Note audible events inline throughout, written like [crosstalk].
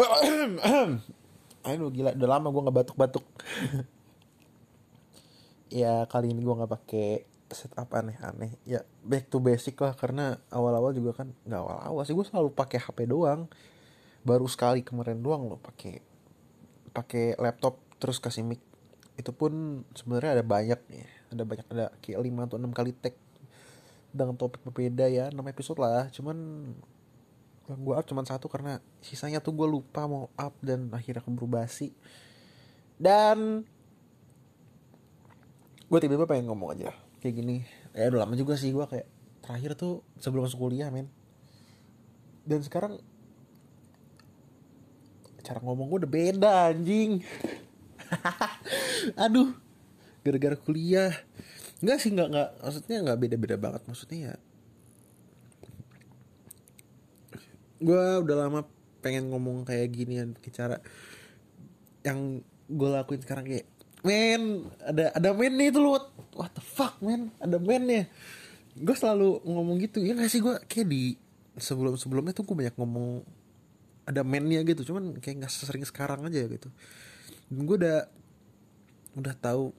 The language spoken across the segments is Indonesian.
[coughs] Aduh gila, udah lama gue nggak batuk-batuk. [laughs] ya kali ini gue nggak pakai setup aneh-aneh. Ya back to basic lah karena awal-awal juga kan nggak awal-awal sih gue selalu pakai HP doang. Baru sekali kemarin doang loh pakai pakai laptop terus kasih mic. Itu pun sebenarnya ada banyak nih, ada banyak ada kayak 5 atau 6 kali tag dengan topik berbeda ya 6 episode lah cuman gue up cuma satu karena sisanya tuh gue lupa mau up dan akhirnya keburu basi. Dan gue tiba-tiba pengen ngomong aja kayak gini. Ya udah lama juga sih gue kayak terakhir tuh sebelum masuk kuliah men. Dan sekarang cara ngomong gue udah beda anjing. [laughs] Aduh gara-gara kuliah. Enggak sih nggak nggak maksudnya nggak beda-beda banget. Maksudnya ya gue udah lama pengen ngomong kayak ginian cara yang gue lakuin sekarang kayak men ada ada men nih itu lu what, what the fuck men? Ada men ya gue selalu ngomong gitu. Ya gak sih? Gue kayak di sebelum sebelumnya tuh gue banyak ngomong ada mennya gitu. Cuman kayak nggak sering sekarang aja gitu. Gue udah udah tahu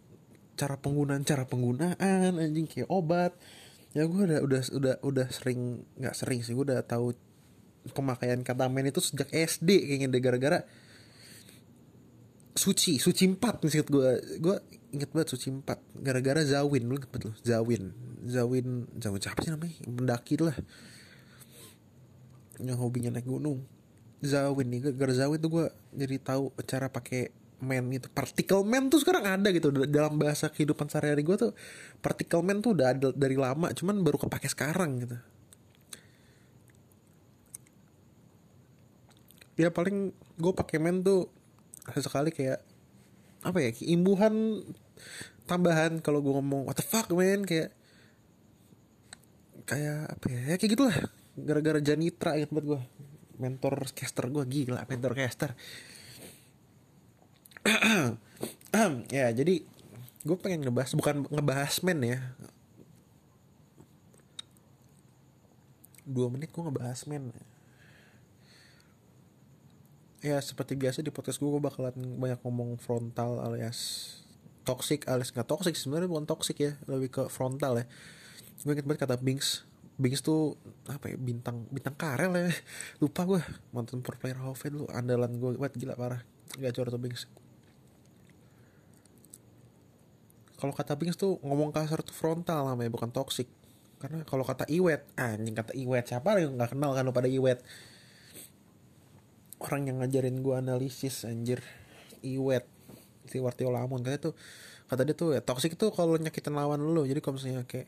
cara penggunaan cara penggunaan anjing kayak obat. Ya gue udah udah udah udah sering nggak sering sih. Gue udah tahu pemakaian kata men itu sejak SD kayaknya deh gara-gara suci suci empat nih gue gue inget banget suci empat. Gara-gara Zawin lu inget lu Zawin. Zawin Zawin siapa sih namanya? Mendaki lah yang hobinya naik gunung. Zawin nih gara Zawin tuh gue jadi tahu cara pakai men itu. Partikel men tuh sekarang ada gitu. Dalam bahasa kehidupan sehari-hari gue tuh partikel men tuh udah ada dari lama cuman baru kepake sekarang gitu ya paling gue pakai men tuh sekali kayak apa ya imbuhan tambahan kalau gue ngomong what the fuck man? Kayak kayak apa ya, ya kayak gitulah. Gara-gara Janitra inget banget gue mentor caster gue gila mentor caster. [clears throat] Ya jadi gue pengen ngebahas bukan ngebahas men ya. Dua menit gue ngebahas men ya seperti biasa di podcast gue gue bakalan banyak ngomong frontal alias toxic alias nggak toxic sebenarnya bukan toxic ya lebih ke frontal ya. Gue inget banget kata Bings Bings tuh apa ya bintang bintang karel ya. [laughs] Lupa gue mantan pro player Hall lu. Andalan gue buat gila parah. Gak tuh Bings kalau kata Bings tuh ngomong kasar tuh frontal namanya bukan toxic. Karena kalau kata Iwet anjing kata Iwet siapa yang nggak kenal kan lo pada Iwet orang yang ngajarin gue analisis anjir. Iwet si Wartio Lamun katanya tuh kata dia tuh ya toxic itu kalau nyakitin lawan lo jadi kalau misalnya kayak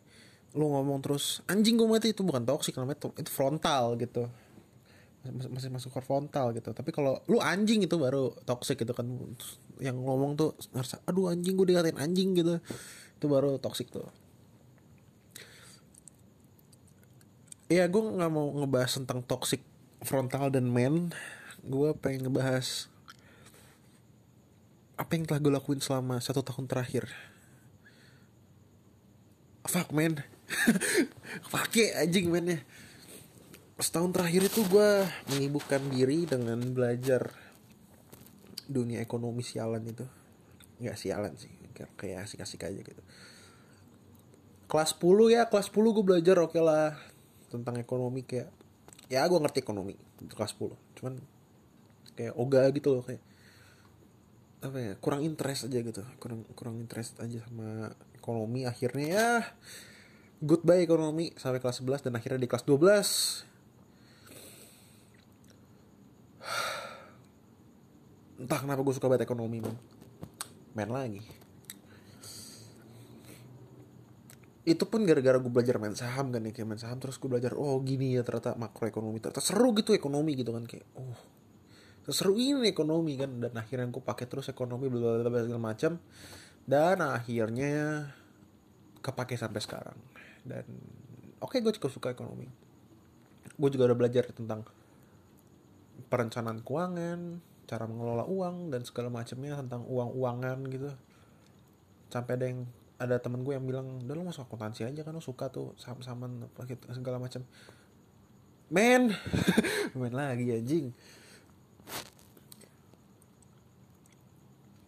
lu ngomong terus anjing gue mati. Itu bukan toxic namanya itu, frontal gitu. Masih masuk ke frontal gitu. Tapi kalau lu anjing itu baru toxic gitu kan. Yang ngomong tuh ngerasa aduh anjing gue dikatain anjing gitu. Itu baru toxic tuh. Ya gue nggak mau ngebahas tentang toxic frontal dan men gue pengen ngebahas apa yang telah gue lakuin selama satu tahun terakhir. Fuck man. [laughs] Pakai anjing men ya. Setahun terakhir itu gue menyibukkan diri dengan belajar dunia ekonomi sialan itu. Nggak sialan sih kayak asik-asik aja gitu. Kelas 10 ya kelas 10 gue belajar oke okay lah tentang ekonomi kayak ya gue ngerti ekonomi kelas 10 cuman kayak oga gitu loh kayak apa ya kurang interest aja gitu. Kurang kurang interest aja sama ekonomi. Akhirnya ya goodbye ekonomi sampai kelas 11 dan akhirnya di kelas 12 entah kenapa gue suka banget ekonomi man. Main lagi. Itu pun gara-gara gue belajar main saham kan ya kayak main saham terus gue belajar oh gini ya ternyata makroekonomi ternyata seru gitu ekonomi gitu kan kayak oh seru ini ekonomi kan? Dan akhirnya gue pakai terus ekonomi bla segala macam dan akhirnya kepake sampai sekarang. Dan oke okay, gue juga suka ekonomi. Gue juga udah belajar tentang perencanaan keuangan cara mengelola uang dan segala macamnya tentang uang-uangan gitu. Sampai ada yang ada temen gue yang bilang udah lo masuk akuntansi aja kan lo suka tuh saham-sahaman segala macam men [laughs] main lagi anjing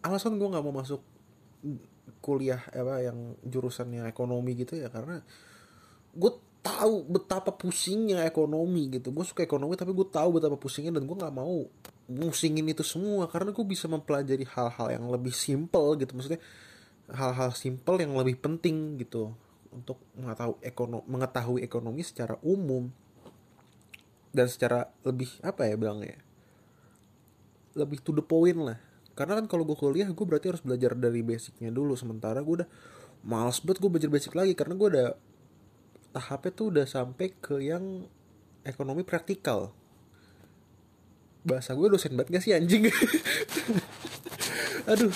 alasan gue nggak mau masuk kuliah apa yang jurusannya ekonomi gitu ya karena gue tahu betapa pusingnya ekonomi gitu. Gue suka ekonomi tapi gue tahu betapa pusingnya dan gue nggak mau musingin itu semua karena gue bisa mempelajari hal-hal yang lebih simple gitu. Maksudnya hal-hal simple yang lebih penting gitu untuk mengetahui ekonomi mengetahui ekonomi secara umum dan secara lebih apa ya bilangnya lebih to the point lah karena kan kalau gue kuliah gue berarti harus belajar dari basicnya dulu. Sementara gue udah males banget gue belajar basic lagi karena gue udah tahapnya tuh udah sampai ke yang ekonomi praktikal. Bahasa gue dosen banget gak sih anjing? [laughs] Aduh.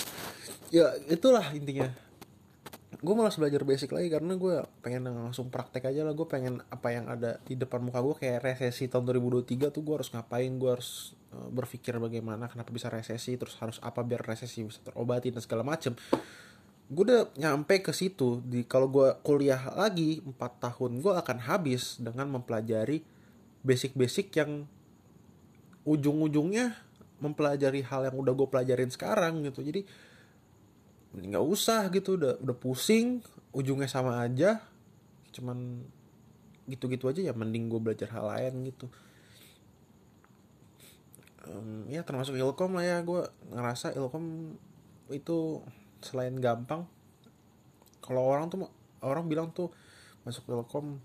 Ya itulah intinya gue malas belajar basic lagi karena gue pengen langsung praktek aja lah. Gue pengen apa yang ada di depan muka gue kayak resesi tahun 2023 tuh gue harus ngapain? Gue harus uh, berpikir bagaimana kenapa bisa resesi terus harus apa biar resesi bisa terobati dan segala macem. Gue udah nyampe ke situ. Di kalau gue kuliah lagi 4 tahun gue akan habis dengan mempelajari basic-basic yang ujung-ujungnya mempelajari hal yang udah gue pelajarin sekarang gitu. Jadi nggak usah gitu udah udah pusing ujungnya sama aja. Cuman gitu-gitu aja ya mending gue belajar hal lain gitu. Um, ya termasuk ilkom lah ya gue ngerasa ilkom itu selain gampang kalau orang tuh orang bilang tuh masuk ilkom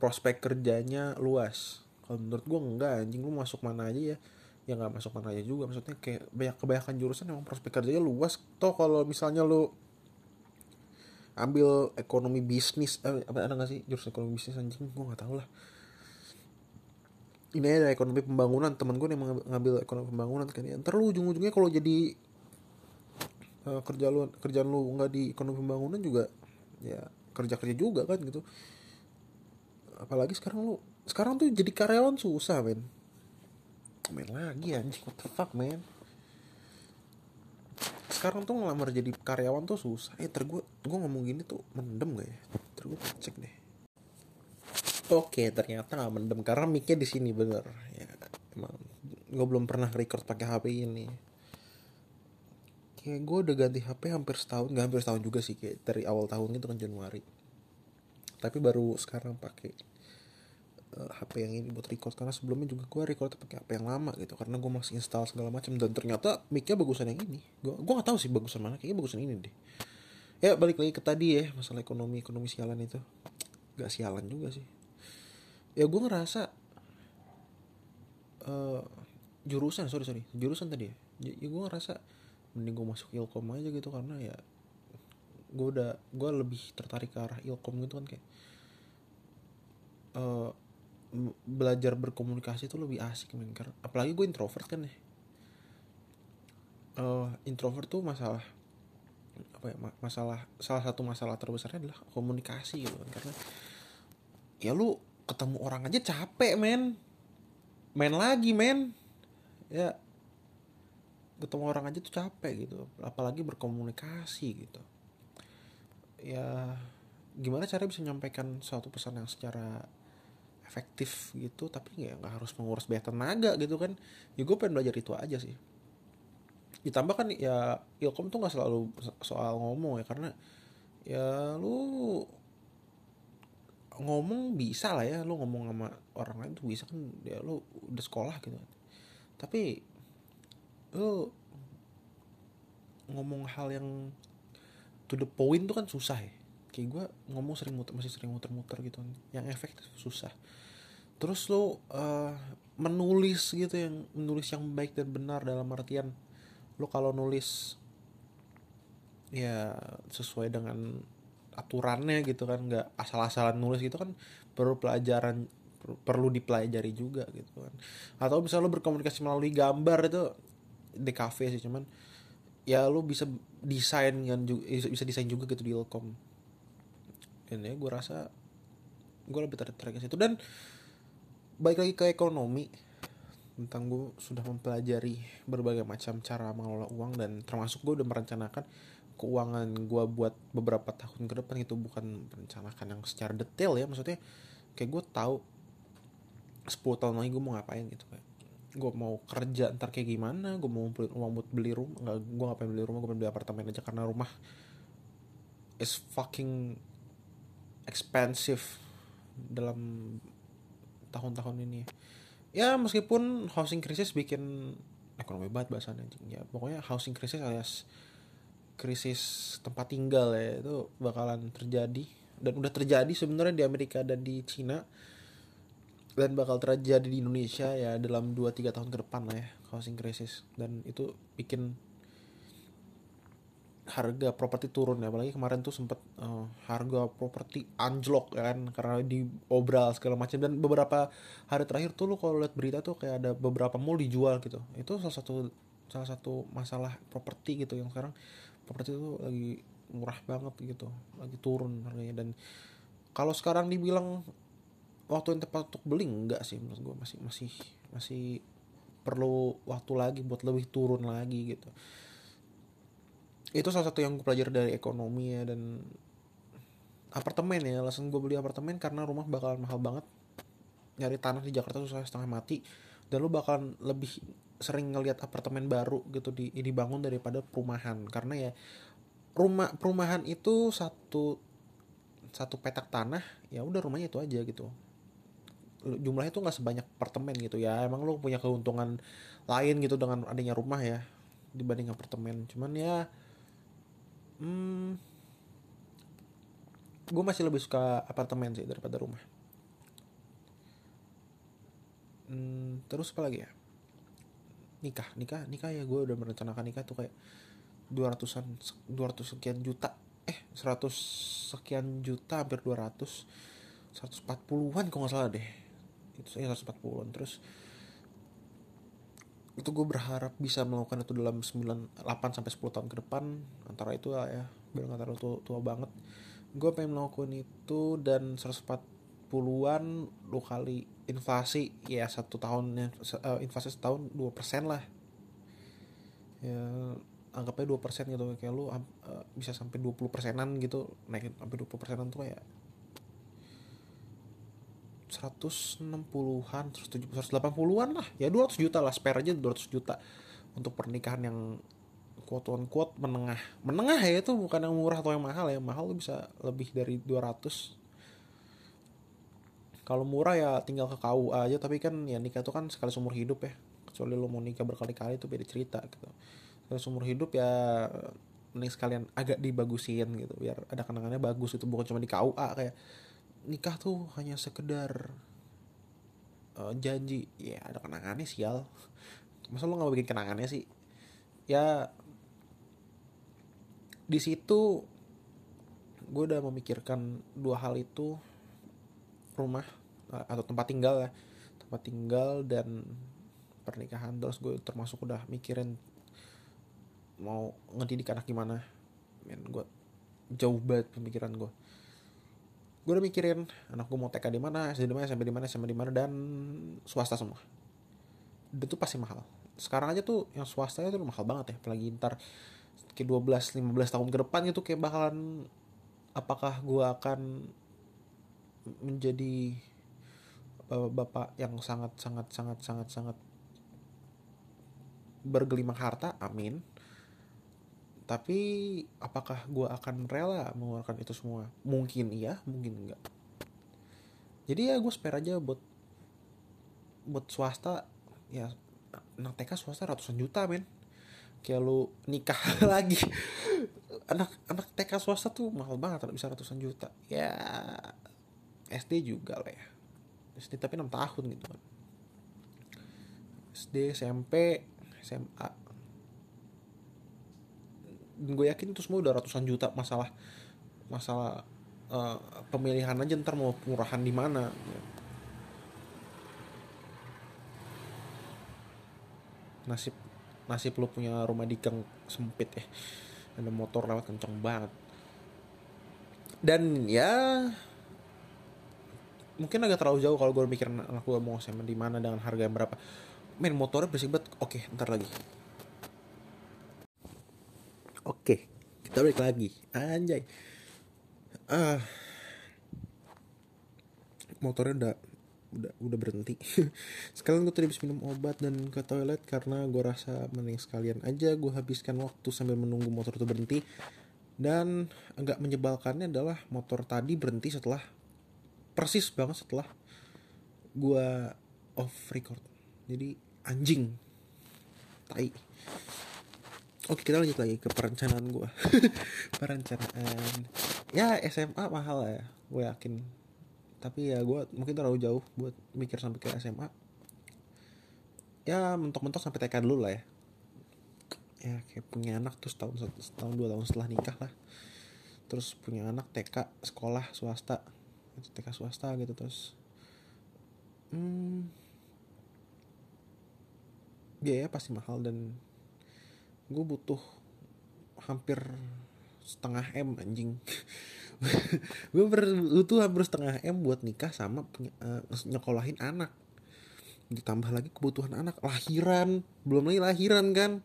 prospek kerjanya luas. Kalau menurut gue enggak anjing lu masuk mana aja ya ya nggak masuk mana aja juga. Maksudnya kayak banyak kebanyakan jurusan emang prospek kerjanya luas. Toh kalau misalnya lu ambil ekonomi bisnis eh, apa ada nggak sih jurusan ekonomi bisnis anjing? Gue nggak tahu lah. Ini ada ekonomi pembangunan. Temen gue yang ngambil ekonomi pembangunan kan ya. Ntar lu ujung-ujungnya kalau jadi uh, kerja lu kerjaan lu nggak di ekonomi pembangunan juga ya kerja kerja juga kan gitu. Apalagi sekarang lu sekarang tuh jadi karyawan susah men main lagi anjing. What the fuck man? Sekarang tuh ngelamar jadi karyawan tuh susah. Eh ter gue ngomong gini tuh mendem gak ya? Ter gue cek deh. Oke ternyata gak mendem. Karena micnya di sini bener. Ya emang. Gue belum pernah record pakai hp ini. Kayak gue udah ganti hp hampir setahun. Gak hampir setahun juga sih kayak dari awal tahun itu kan Januari. Tapi baru sekarang pakai uh, HP yang ini buat record. Karena sebelumnya juga gue record pakai HP yang lama gitu. Karena gue masih install segala macam. Dan ternyata micnya bagusan yang ini. Gue gue nggak tahu sih bagusan mana. Kayaknya bagusan ini deh. Ya balik lagi ke tadi ya. Masalah ekonomi ekonomi sialan itu. Gak sialan juga sih. Ya gue ngerasa uh, jurusan sorry sorry. Jurusan tadi ya, ya gue ngerasa mending gue masuk ilkom aja gitu. Karena ya gue udah gue lebih tertarik ke arah ilkom gitu kan kayak uh, belajar berkomunikasi itu lebih asik men. Karena apalagi gue introvert kan ya. Uh, introvert tuh masalah apa ya masalah salah satu masalah terbesarnya adalah komunikasi gitu kan karena ya lu ketemu orang aja capek men. Main lagi men. Ya ketemu orang aja tuh capek gitu. Apalagi berkomunikasi gitu. Ya gimana cara bisa menyampaikan suatu pesan yang secara efektif gitu tapi ya nggak harus menguras banyak tenaga gitu kan. Ya gue pengen belajar itu aja sih. Ditambah kan ya ilkom tuh nggak selalu soal ngomong ya karena ya lu ngomong bisa lah ya lu ngomong sama orang lain tuh bisa kan ya lu udah sekolah gitu kan. Tapi lu ngomong hal yang to the point tuh kan susah ya kayak gue ngomong sering muter masih sering muter-muter gitu. Yang efektif susah. Terus lo uh, menulis gitu yang menulis yang baik dan benar dalam artian lo kalau nulis ya sesuai dengan aturannya gitu kan nggak asal-asalan nulis gitu kan perlu pelajaran perlu dipelajari juga gitu kan. Atau bisa lo berkomunikasi melalui gambar itu di cafe sih cuman ya lo bisa desain kan juga bisa desain juga gitu di Ilkom ini gue rasa gue lebih tertarik ke situ. Dan baik lagi ke ekonomi tentang gue sudah mempelajari berbagai macam cara mengelola uang dan termasuk gue udah merencanakan keuangan gue buat beberapa tahun ke depan. Itu bukan merencanakan yang secara detail ya maksudnya kayak gue tahu 10 tahun lagi gue mau ngapain gitu kayak gue mau kerja ntar kayak gimana gue mau beli uang buat beli rumah. Nggak gue ngapain beli rumah gue pengen beli apartemen aja karena rumah is fucking expensive dalam tahun-tahun ini. Ya meskipun housing crisis bikin ekonomi banget bahasanya ya pokoknya housing crisis alias krisis tempat tinggal ya itu bakalan terjadi. Dan udah terjadi sebenarnya di Amerika dan di Cina. Dan bakal terjadi di Indonesia ya dalam 2-3 tahun ke depan lah ya housing crisis. Dan itu bikin harga properti turun ya. Apalagi kemarin tuh sempet uh, harga properti anjlok kan karena diobral segala macam. Dan beberapa hari terakhir tuh lo kalau lihat berita tuh kayak ada beberapa mall dijual gitu. Itu salah satu salah satu masalah properti gitu yang sekarang properti itu lagi murah banget gitu lagi turun harganya. Dan kalau sekarang dibilang waktu yang tepat untuk beli enggak sih menurut gue masih masih masih perlu waktu lagi buat lebih turun lagi gitu itu salah satu yang gue pelajari dari ekonomi ya dan apartemen ya. Alasan gue beli apartemen karena rumah bakalan mahal banget. Nyari tanah di Jakarta susah setengah mati. Dan lu bakalan lebih sering ngelihat apartemen baru gitu di dibangun daripada perumahan. Karena ya rumah perumahan itu satu satu petak tanah ya udah rumahnya itu aja gitu. Jumlahnya tuh nggak sebanyak apartemen gitu ya. Emang lu punya keuntungan lain gitu dengan adanya rumah ya dibanding apartemen. Cuman ya hmm, gue masih lebih suka apartemen sih daripada rumah. Hmm, terus apa lagi ya? Nikah nikah nikah ya. Gue udah merencanakan nikah tuh kayak dua ratusan dua ratus sekian juta. Eh seratus sekian juta hampir dua ratus. seratus empat puluhan kalau nggak salah deh. Itu saya 140 terus itu gue berharap bisa melakukan itu dalam 9, 8 sampai 10 tahun ke depan. Antara itu lah ya biar nggak terlalu tua, tua banget. Gue pengen melakukan itu dan 140-an dua kali inflasi ya satu tahun uh, inflasi setahun 2% lah. Ya anggapnya 2% gitu kayak lu uh, bisa sampai 20 persenan gitu naikin sampai 20 persenan tuh kayak 160-an, 180-an lah. Ya 200 juta lah, spare aja 200 juta untuk pernikahan yang quote on quote menengah. Menengah ya itu bukan yang murah atau yang mahal ya. Mahal tuh bisa lebih dari 200. Kalau murah ya tinggal ke KUA aja, tapi kan ya nikah itu kan sekali seumur hidup ya. Kecuali lo mau nikah berkali-kali itu beda cerita gitu. Sekali seumur hidup ya mending sekalian agak dibagusin gitu biar ada kenangannya bagus itu bukan cuma di KUA kayak nikah tuh hanya sekedar uh, janji. Ya ada kenangannya sial masa lo nggak bikin kenangannya sih? Ya di situ gue udah memikirkan dua hal itu rumah uh, atau tempat tinggal ya. Tempat tinggal dan pernikahan. Terus gue termasuk udah mikirin mau ngedidik anak gimana. Men gue jauh banget pemikiran gue gue udah mikirin anak gue mau TK di mana SD di mana SMP di mana SMA di mana dan swasta semua. Itu pasti mahal. Sekarang aja tuh yang swasta itu mahal banget ya. Apalagi ntar kayak 12 15 tahun ke depan itu kayak bakalan apakah gue akan menjadi uh, bapak yang sangat sangat sangat sangat sangat bergelimang harta? Amin tapi apakah gue akan rela mengeluarkan itu semua? Mungkin iya mungkin enggak. Jadi ya gue spare aja buat buat swasta. Ya anak TK swasta ratusan juta men. Kayak lu nikah [laughs] lagi. Anak anak TK swasta tuh mahal banget bisa ratusan juta. Ya SD juga lah ya. SD tapi 6 tahun gitu kan. SD SMP SMA gue yakin itu semua udah ratusan juta masalah masalah uh, pemilihan aja ntar mau murahan di mana. Nasib nasib lo punya rumah di gang sempit ya. Ada motor lewat kenceng banget. Dan ya mungkin agak terlalu jauh kalau gue mikir gue mau sama di mana dengan harga yang berapa. Main motornya berisik banget. Oke ntar lagi Oke, kita balik lagi. Anjay. Ah. Motornya udah udah udah berhenti [laughs] sekalian gue tadi habis minum obat dan ke toilet karena gue rasa mending sekalian aja gue habiskan waktu sambil menunggu motor itu berhenti dan agak menyebalkannya adalah motor tadi berhenti setelah persis banget setelah gue off record jadi anjing tai Oke kita lanjut lagi ke perencanaan gue [laughs] Perencanaan. Ya SMA mahal ya Gue yakin. Tapi ya gue mungkin terlalu jauh Buat mikir sampai ke SMA Ya mentok-mentok sampai TK dulu lah ya. Ya kayak punya anak terus tahun setahun dua tahun setelah nikah lah. Terus punya anak TK sekolah swasta. TK swasta gitu terus. Hmm. Biaya pasti mahal dan gue butuh hampir setengah m anjing. [laughs] Gue butuh hampir setengah m buat nikah sama uh, nyekolahin anak. Ditambah lagi kebutuhan anak lahiran. Belum lagi lahiran kan?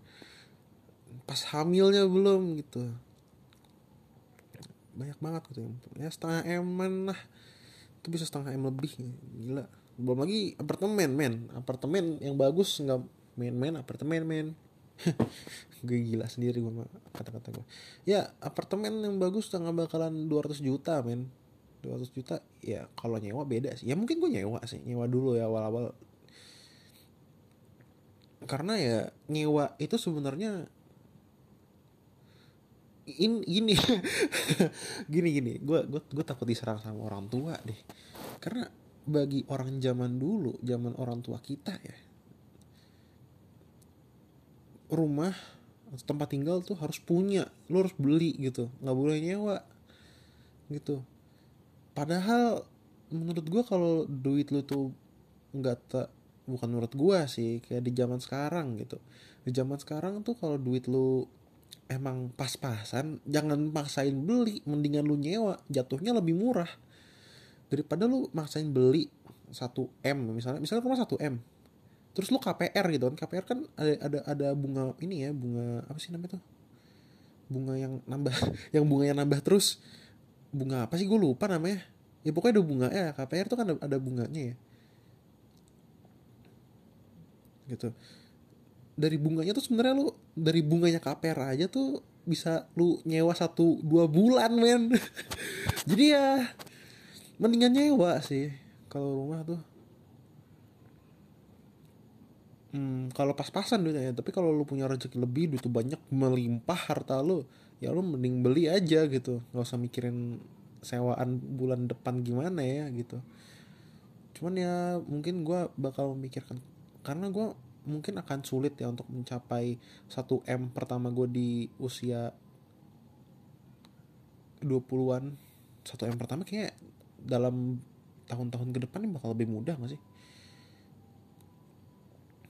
Pas hamilnya belum gitu. Banyak banget gitu. Ya setengah m lah. Itu bisa setengah m lebih gila. Belum lagi apartemen men. Apartemen yang bagus nggak main-main apartemen men [laughs] gue gila sendiri gue kata-kata gue ya apartemen yang bagus udah bakalan 200 juta men. 200 juta ya kalau nyewa beda sih. Ya mungkin gue nyewa sih nyewa dulu ya awal-awal. Karena ya nyewa itu sebenarnya in gini [laughs] gini gini. Gue gue gue takut diserang sama orang tua deh. Karena bagi orang zaman dulu zaman orang tua kita ya rumah tempat tinggal tuh harus punya. Lo harus beli gitu. Nggak boleh nyewa gitu. Padahal menurut gue kalau duit lo tuh nggak tak bukan menurut gue sih kayak di zaman sekarang gitu. Di zaman sekarang tuh kalau duit lo emang pas-pasan jangan paksain beli mendingan lu nyewa. Jatuhnya lebih murah. Daripada lu maksain beli 1 m misalnya misalnya rumah 1 m terus lu KPR gitu kan? KPR kan ada ada ada bunga ini ya bunga apa sih namanya tuh? Bunga yang nambah [laughs] yang bunga yang nambah terus. Bunga apa sih? Gue lupa namanya. Ya pokoknya ada bunga ya KPR tuh kan ada, ada bunganya ya. Gitu. Dari bunganya tuh sebenarnya lu dari bunganya KPR aja tuh bisa lu nyewa satu dua bulan men. [laughs] Jadi ya mendingan nyewa sih kalau rumah tuh hmm, kalau pas-pasan duitnya ya. Tapi kalau lu punya rezeki lebih duit banyak melimpah harta lu ya lu mending beli aja gitu. Nggak usah mikirin sewaan bulan depan gimana ya gitu. Cuman ya mungkin gue bakal memikirkan karena gue mungkin akan sulit ya untuk mencapai 1 m pertama gue di usia 20-an 1 m pertama kayak dalam tahun-tahun ke depan ini bakal lebih mudah gak sih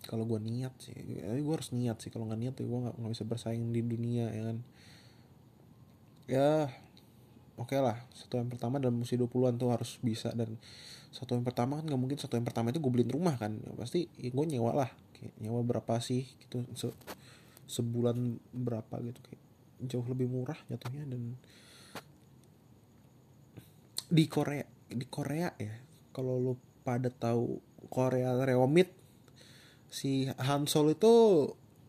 kalau gue niat sih ya, gue harus niat sih. Kalau nggak niat tuh gue nggak bisa bersaing di dunia ya kan. Ya oke okay lah. Satu yang pertama dalam usia 20-an tuh harus bisa. Dan satu yang pertama kan nggak mungkin satu yang pertama itu gue beliin rumah kan. Ya, pasti ya gue nyewa lah. Kayak nyewa berapa sih gitu. Se sebulan berapa gitu. Kayak jauh lebih murah jatuhnya dan di Korea di Korea ya. Kalau lo pada tahu Korea Rewomit si Hansol itu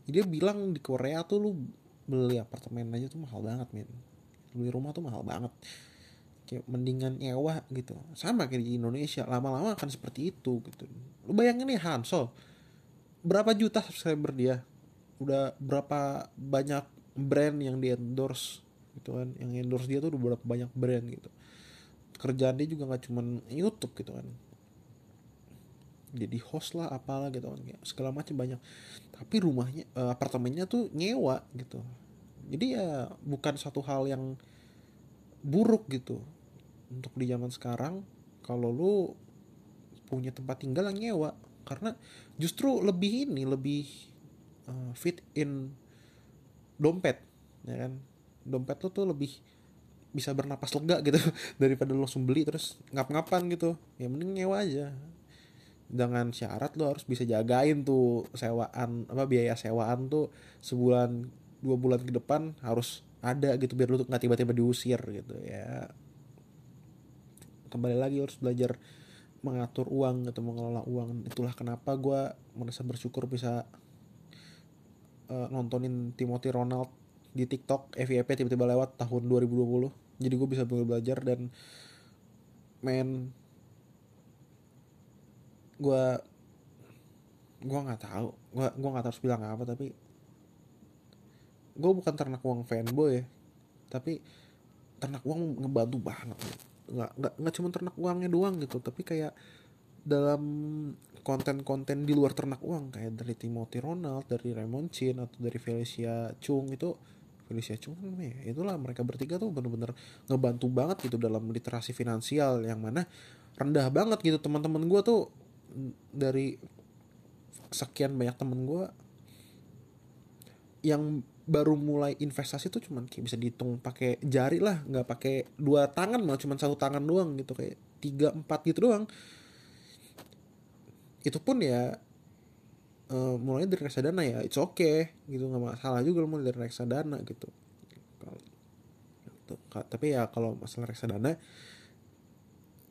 dia bilang di Korea tuh lu beli apartemen aja tuh mahal banget men. Beli rumah tuh mahal banget. Kayak mendingan nyewa gitu. Sama kayak di Indonesia lama-lama akan seperti itu gitu. Lu bayangin nih Hansol berapa juta subscriber dia? Udah berapa banyak brand yang di endorse gitu kan? Yang endorse dia tuh udah berapa banyak brand gitu. Kerjaan dia juga nggak cuman YouTube gitu kan jadi host lah apalah gitu. Segala macam banyak. Tapi rumahnya uh, apartemennya tuh nyewa gitu. Jadi ya bukan satu hal yang buruk gitu. Untuk di zaman sekarang kalau lu punya tempat tinggal yang nyewa karena justru lebih ini lebih uh, fit in dompet ya kan? Dompet lu tuh lebih bisa bernapas lega gitu [laughs] daripada lu langsung beli terus ngap-ngapan gitu. Ya mending nyewa aja dengan syarat lo harus bisa jagain tuh sewaan apa biaya sewaan tuh sebulan dua bulan ke depan harus ada gitu biar lo tuh nggak tiba-tiba diusir gitu ya. Kembali lagi harus belajar mengatur uang atau mengelola uang. Itulah kenapa gue merasa bersyukur bisa uh, nontonin Timothy Ronald di TikTok FYP tiba-tiba lewat tahun 2020 jadi gue bisa belajar dan main gue gue nggak tahu. Gue gue nggak harus bilang apa tapi gue bukan ternak uang fanboy ya. Tapi ternak uang ngebantu banget. Nggak nggak nggak cuma ternak uangnya doang gitu tapi kayak dalam konten-konten di luar ternak uang kayak dari Timothy Ronald dari Raymond Chin atau dari Felicia Chung itu Felicia Chung ya? Itulah mereka bertiga tuh bener-bener ngebantu banget gitu dalam literasi finansial yang mana rendah banget gitu. Teman-teman gue tuh dari sekian banyak temen gue yang baru mulai investasi tuh cuman kayak bisa dihitung pakai jari lah nggak pakai dua tangan malah cuman satu tangan doang gitu kayak tiga empat gitu doang itu pun ya uh, mulai dari reksadana ya it's okay gitu nggak masalah juga mulai dari reksadana gitu gitu. tapi ya kalau masalah reksadana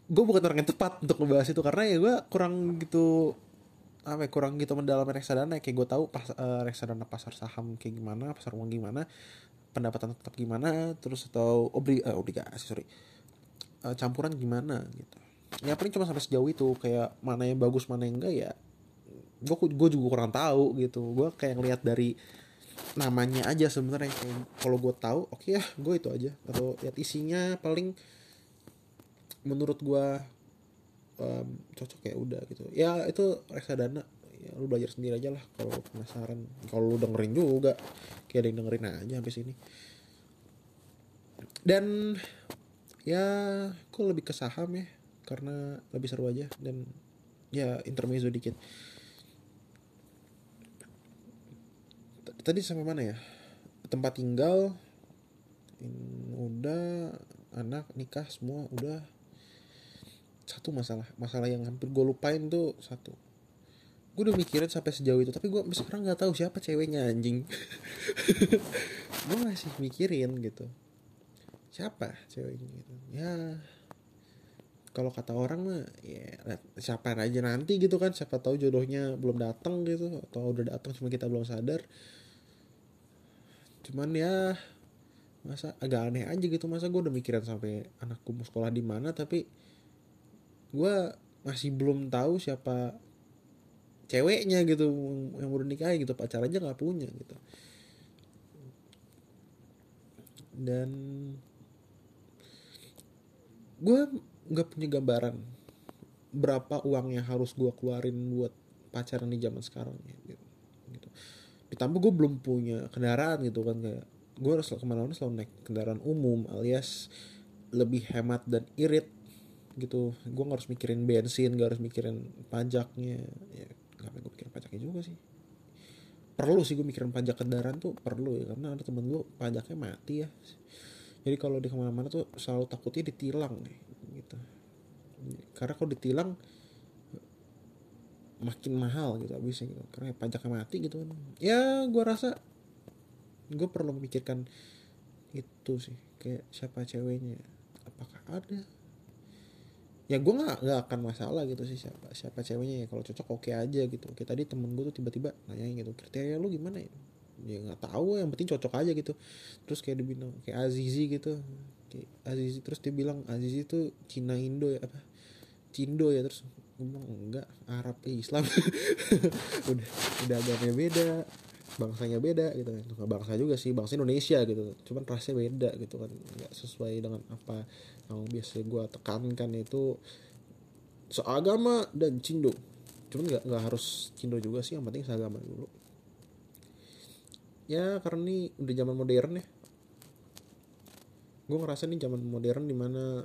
gue bukan orang yang tepat untuk membahas itu karena ya gue kurang gitu apa ya, kurang gitu mendalam reksadana kayak gue tahu pas uh, reksadana pasar saham kayak gimana pasar uang gimana pendapatan tetap gimana terus atau obli uh, obligasi sorry uh, campuran gimana gitu. Ya paling cuma sampai sejauh itu kayak mana yang bagus mana yang enggak ya gue gue juga kurang tahu gitu. Gue kayak ngeliat dari namanya aja sebenarnya kalau gue tahu oke okay ya gue itu aja. Atau lihat isinya paling menurut gue um, cocok ya udah gitu. Ya itu reksadana. Ya lu belajar sendiri aja lah kalau penasaran. Kalau lu dengerin juga kayak ada yang dengerin aja habis ini dan ya aku lebih ke saham ya karena lebih seru aja dan ya intermezzo dikit. Tadi sampai mana ya? Tempat tinggal udah anak nikah semua udah satu masalah masalah yang hampir gue lupain tuh satu. Gue udah mikirin sampai sejauh itu tapi gue sampai sekarang nggak tahu siapa ceweknya anjing. [laughs] Gue masih mikirin gitu. Siapa ceweknya gitu? Ya kalau kata orang mah ya siapa aja nanti gitu kan siapa tahu jodohnya belum datang gitu atau udah datang cuma kita belum sadar. Cuman ya masa agak aneh aja gitu masa gue udah mikirin sampai anakku mau sekolah di mana tapi gue masih belum tahu siapa ceweknya gitu yang udah nikah gitu pacar aja nggak punya gitu dan gue nggak punya gambaran berapa uang yang harus gue keluarin buat pacaran di zaman sekarang gitu. gitu. Ditambah gue belum punya kendaraan gitu kan kayak gue harus ke mana-mana selalu naik kendaraan umum alias lebih hemat dan irit gitu. Gue gak harus mikirin bensin gak harus mikirin pajaknya. Ya ngapain gue mikirin pajaknya juga sih? Perlu sih gue mikirin pajak kendaraan tuh perlu ya karena ada temen gue pajaknya mati ya. Jadi kalau di ke mana-mana tuh selalu takutnya ditilang gitu. Karena kalau ditilang makin mahal gitu abisnya gitu. Karena pajaknya mati gitu kan. Ya gue rasa gue perlu memikirkan itu sih kayak siapa ceweknya. Apakah ada ya gue nggak nggak akan masalah gitu sih siapa siapa ceweknya ya. Kalau cocok oke aja gitu. Oke tadi temen gue tuh tiba-tiba nanyain gitu kriteria lu gimana ya? Ya nggak tahu yang penting cocok aja gitu. Terus kayak dibilang kayak Azizi gitu. Kayak Azizi terus dia bilang Azizi tuh Cina Indo ya apa Cindo ya terus ngomong enggak Arab Islam. [laughs] Udah udah agamanya beda bangsanya beda gitu kan. Bangsa juga sih bangsa Indonesia gitu. Cuman rasnya beda gitu kan. Nggak sesuai dengan apa yang biasa gue tekankan itu. Seagama dan cindo. Cuman nggak nggak harus cindo juga sih yang penting seagama dulu. Ya karena ini udah zaman modern ya. Gue ngerasa nih zaman modern di mana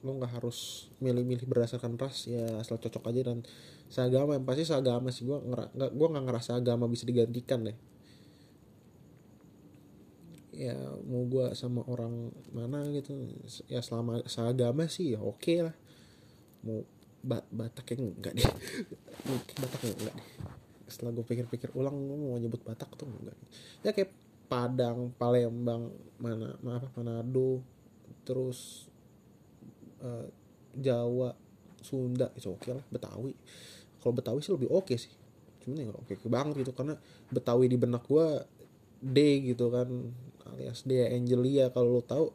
lo nggak harus milih-milih berdasarkan ras. Ya asal cocok aja dan seagama yang pasti seagama sih gue nggak gue nggak ngerasa agama bisa digantikan deh. Ya mau gue sama orang mana gitu ya selama seagama sih ya oke okay lah. Mau bat Batak yang enggak deh Batak yang enggak deh. Setelah gue pikir-pikir ulang mau nyebut Batak tuh enggak ya kayak Padang Palembang mana apa Manado terus uh, Jawa Sunda itu oke lah Betawi kalau Betawi sih lebih oke sih. Cuman ya oke oke banget gitu karena Betawi di benak gue D gitu kan alias Dea Angelia. Kalau lo tahu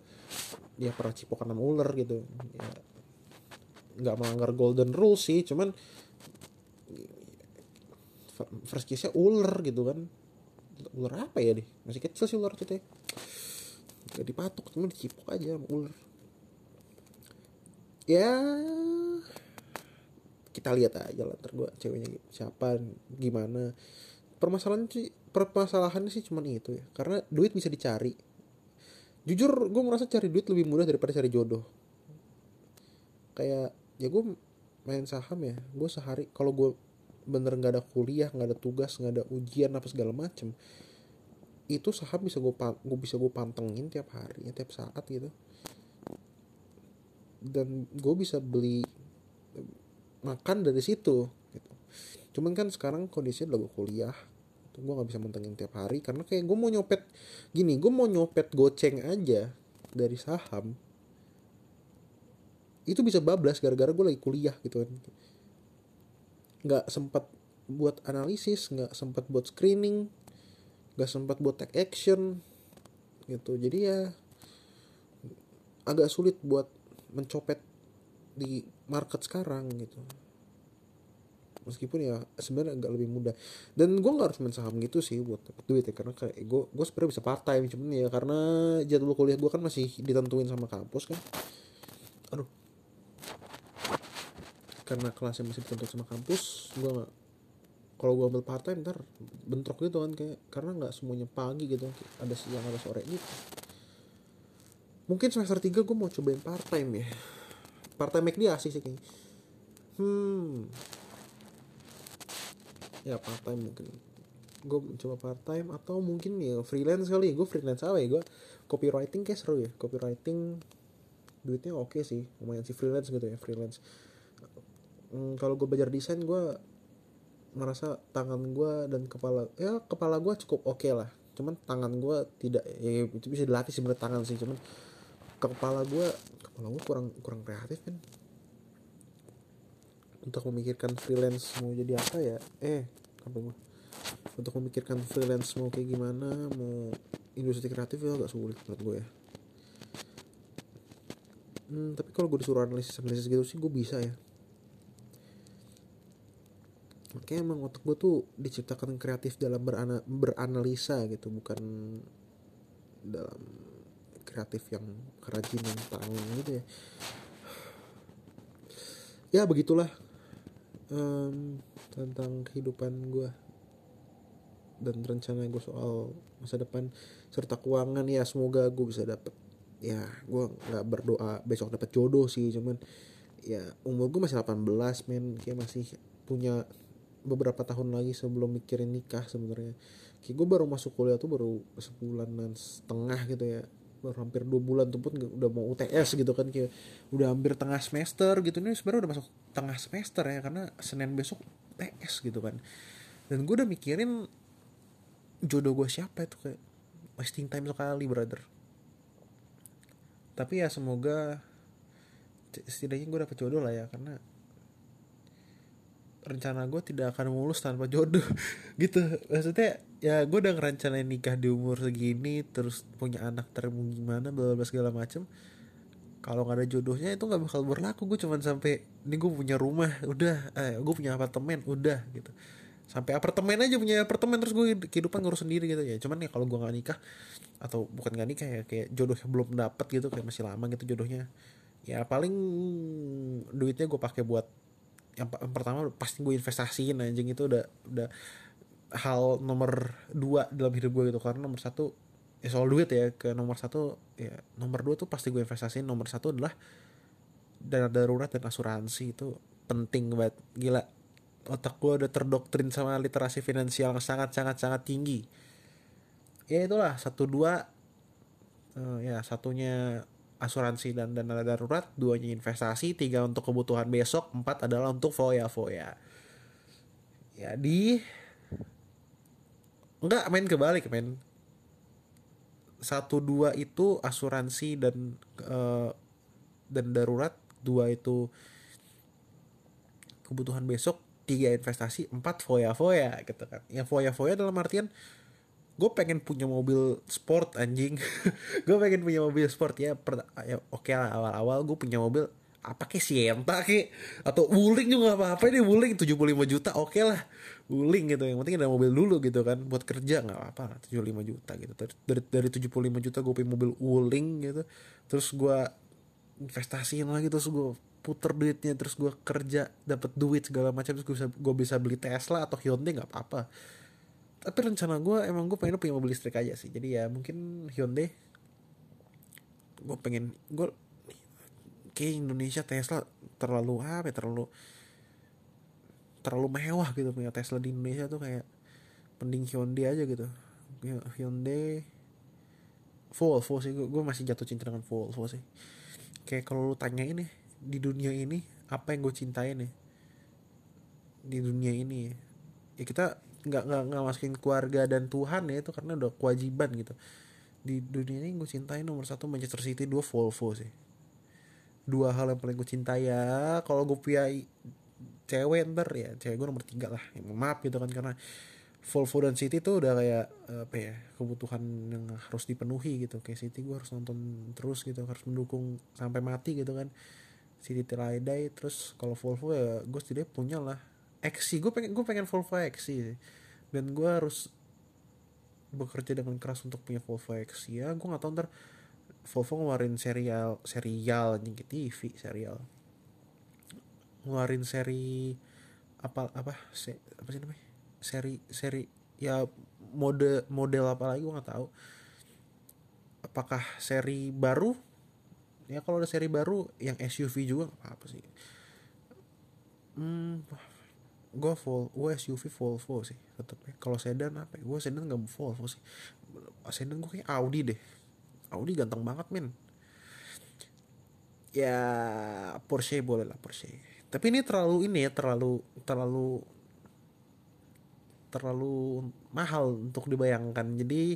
dia pernah cipokan sama ular gitu. Ya nggak melanggar golden rule sih cuman first kiss ular gitu kan. Ular apa ya deh? Masih kecil sih ular itu teh. Gak dipatok cuma dicipok aja sama ular. Ya kita lihat aja lah ntar gue ceweknya siapa gimana. Permasalahan sih permasalahannya sih cuman itu ya karena duit bisa dicari. Jujur gue merasa cari duit lebih mudah daripada cari jodoh. Kayak ya gue main saham ya gue sehari kalau gue bener nggak ada kuliah nggak ada tugas nggak ada ujian apa segala macem itu saham bisa gue gue bisa gue pantengin tiap hari tiap saat gitu. Dan gue bisa beli makan dari situ gitu. cuman kan sekarang kondisinya udah gue kuliah gue nggak bisa mantengin tiap hari karena kayak gue mau nyopet gini gue mau nyopet goceng aja dari saham. Itu bisa bablas gara-gara gue lagi kuliah gitu kan. Nggak sempat buat analisis nggak sempat buat screening nggak sempat buat take action gitu. Jadi ya agak sulit buat mencopet di market sekarang gitu. Meskipun ya sebenarnya agak lebih mudah. Dan gue nggak harus main saham gitu sih buat dapet duit ya karena kayak gue gue sebenarnya bisa part time cuman ya karena jadwal kuliah gue kan masih ditentuin sama kampus kan. Aduh. Karena kelasnya masih ditentuin sama kampus gue nggak kalau gue ambil part time ntar bentrok gitu kan kayak karena nggak semuanya pagi gitu ada siang ada sore gitu. Mungkin semester 3 gue mau cobain part time ya part time mediasi sih kayaknya hmm. Ya part time mungkin. Gue mencoba part time atau mungkin ya freelance kali. Gue freelance apa ya? Gue copywriting kayak seru ya. Copywriting duitnya oke okay sih. Lumayan sih freelance gitu ya freelance. Hmm, kalau gue belajar desain gue merasa tangan gue dan kepala ya kepala gue cukup oke okay lah. Cuman tangan gue tidak ya itu bisa dilatih sebenarnya tangan sih. Cuman kepala gue kepala gue kurang kurang kreatif kan? Untuk memikirkan freelance mau jadi apa ya? Eh apa gue untuk memikirkan freelance mau kayak gimana mau industri kreatif ya agak sulit menurut gue ya. Hmm, tapi kalau gue disuruh analisis analisis gitu sih gue bisa ya. Oke emang otak gue tuh diciptakan kreatif dalam berana, beranalisa gitu bukan dalam kreatif yang kerajinan tangan gitu ya. Ya begitulah um, tentang kehidupan gue dan rencana gue soal masa depan serta keuangan. Ya semoga gue bisa dapet ya gue nggak berdoa besok dapet jodoh sih cuman ya umur gue masih 18 men. Kayak masih punya beberapa tahun lagi sebelum mikirin nikah sebenarnya. Kayak gue baru masuk kuliah tuh baru sebulanan setengah gitu ya hampir dua bulan tuh pun udah mau UTS gitu kan kayak udah hampir tengah semester gitu. Nih sebenarnya udah masuk tengah semester ya karena senin besok UTS gitu kan. Dan gue udah mikirin jodoh gue siapa itu kayak wasting time sekali brother. Tapi ya semoga setidaknya gue dapet jodoh lah ya karena rencana gue tidak akan mulus tanpa jodoh. [laughs] Gitu. Maksudnya ya gue udah ngerencanain nikah di umur segini terus punya anak termu gimana bla segala macem. Kalau nggak ada jodohnya itu nggak bakal berlaku. Gue cuman sampai ini gue punya rumah udah. Eh, gue punya apartemen udah gitu. Sampai apartemen aja punya apartemen terus gue kehidupan ngurus sendiri gitu. Ya cuman ya kalau gue nggak nikah atau bukan nggak nikah ya kayak jodohnya belum dapet gitu kayak masih lama gitu jodohnya. Ya paling duitnya gue pakai buat yang, pertama pasti gue investasiin anjing. Itu udah udah hal nomor dua dalam hidup gue gitu. Karena nomor satu ya soal duit ya ke nomor satu ya nomor dua tuh pasti gue investasiin. Nomor satu adalah dana darurat dan asuransi. Itu penting banget. Gila otak gue udah terdoktrin sama literasi finansial yang sangat sangat sangat tinggi. Ya itulah satu dua uh, ya satunya asuransi dan dana darurat, duanya investasi, tiga untuk kebutuhan besok, empat adalah untuk foya-foya. Jadi enggak main kebalik men. Satu dua itu asuransi dan uh, dan darurat, dua itu kebutuhan besok tiga investasi empat foya foya gitu kan yang foya foya dalam artian gue pengen punya mobil sport anjing. [laughs] Gue pengen punya mobil sport. Ya, per, ya oke okay lah awal-awal gue punya mobil apa ke Sienta ke? Atau Wuling juga apa apa ini Wuling. 75 juta oke okay lah. Wuling gitu yang penting ada mobil dulu gitu kan buat kerja nggak apa tujuh 75 juta gitu. Dari dari 75 juta gue punya mobil Wuling gitu. Terus gue investasiin lagi terus gue puter duitnya terus gue kerja dapat duit segala macam terus gue bisa gue bisa beli Tesla atau Hyundai nggak apa-apa tapi rencana gue emang gue pengen punya mobil listrik aja sih. Jadi ya mungkin Hyundai. Gue pengen gue kayak Indonesia Tesla terlalu apa ya, terlalu terlalu mewah gitu. Punya Tesla di Indonesia tuh kayak mending Hyundai aja gitu. Hyundai Volvo sih. Gue, masih jatuh cinta dengan Volvo sih. Kayak kalau lu tanya ini di dunia ini apa yang gue cintain ya di dunia ini ya, ya kita nggak nggak nggak masukin keluarga dan Tuhan ya itu karena udah kewajiban gitu. Di dunia ini gue cintain nomor satu Manchester City dua Volvo sih. Dua hal yang paling gue cintai ya kalau gue punya cewek ntar ya cewek gue nomor tiga lah. Ya, maaf gitu kan karena Volvo dan City tuh udah kayak apa ya kebutuhan yang harus dipenuhi gitu. Kayak City gue harus nonton terus gitu harus mendukung sampai mati gitu kan. City till I die terus kalau Volvo ya gue setidaknya punya lah XC gue pengen gue pengen Volvo XC dan gue harus bekerja dengan keras untuk punya Volvo XC ya gue nggak tahu ntar Volvo ngeluarin serial serial nih TV serial. Ngeluarin seri apa apa se, apa sih namanya? Seri seri ya mode model apa lagi gue nggak tahu. Apakah seri baru? Ya kalau ada seri baru yang SUV juga apa, apa sih. Hmm gue full gue SUV Volvo sih tetep ya kalau sedan apa ya? gue sedan nggak Volvo sih. Sedan gue kayak Audi deh. Audi ganteng banget men. Ya Porsche boleh lah Porsche. Tapi ini terlalu ini ya terlalu terlalu terlalu mahal untuk dibayangkan. Jadi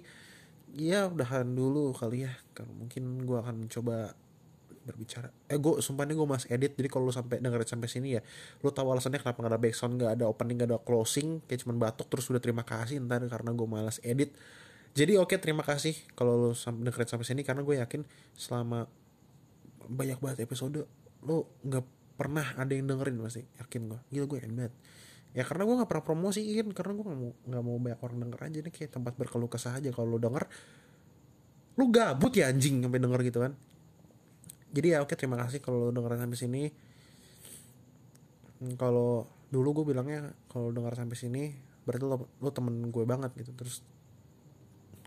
ya udahan dulu kali ya. Kalau mungkin gue akan coba berbicara. Eh gue sumpah nih gue mas edit jadi kalau lu sampai dengerin sampai sini ya lu tahu alasannya kenapa gak ada backsound gak ada opening gak ada closing kayak cuman batuk terus udah terima kasih ntar karena gue malas edit. Jadi oke okay, terima kasih kalau lo dengerin sampai sini karena gue yakin selama banyak banget episode lo nggak pernah ada yang dengerin pasti. Yakin gue gila gue banget. Ya karena gue nggak pernah promosiin karena gue nggak mau nggak mau banyak orang denger aja. Nih kayak tempat berkeluh kesah aja kalau lo denger. Lo gabut ya anjing sampai denger gitu kan jadi ya oke terima kasih kalau lo dengerin sampai sini. Hmm, kalau dulu gue bilangnya kalau denger sampai sini berarti lo, lo temen gue banget gitu. Terus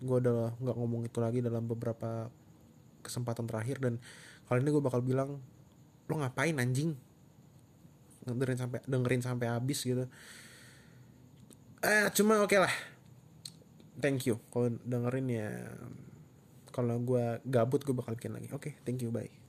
gue udah nggak ngomong itu lagi dalam beberapa kesempatan terakhir. Dan kali ini gue bakal bilang lo ngapain anjing? Dengerin sampai dengerin sampai habis gitu. Eh cuma oke okay lah. Thank you. Kalau dengerin ya kalau gue gabut gue bakal bikin lagi. Oke okay, thank you bye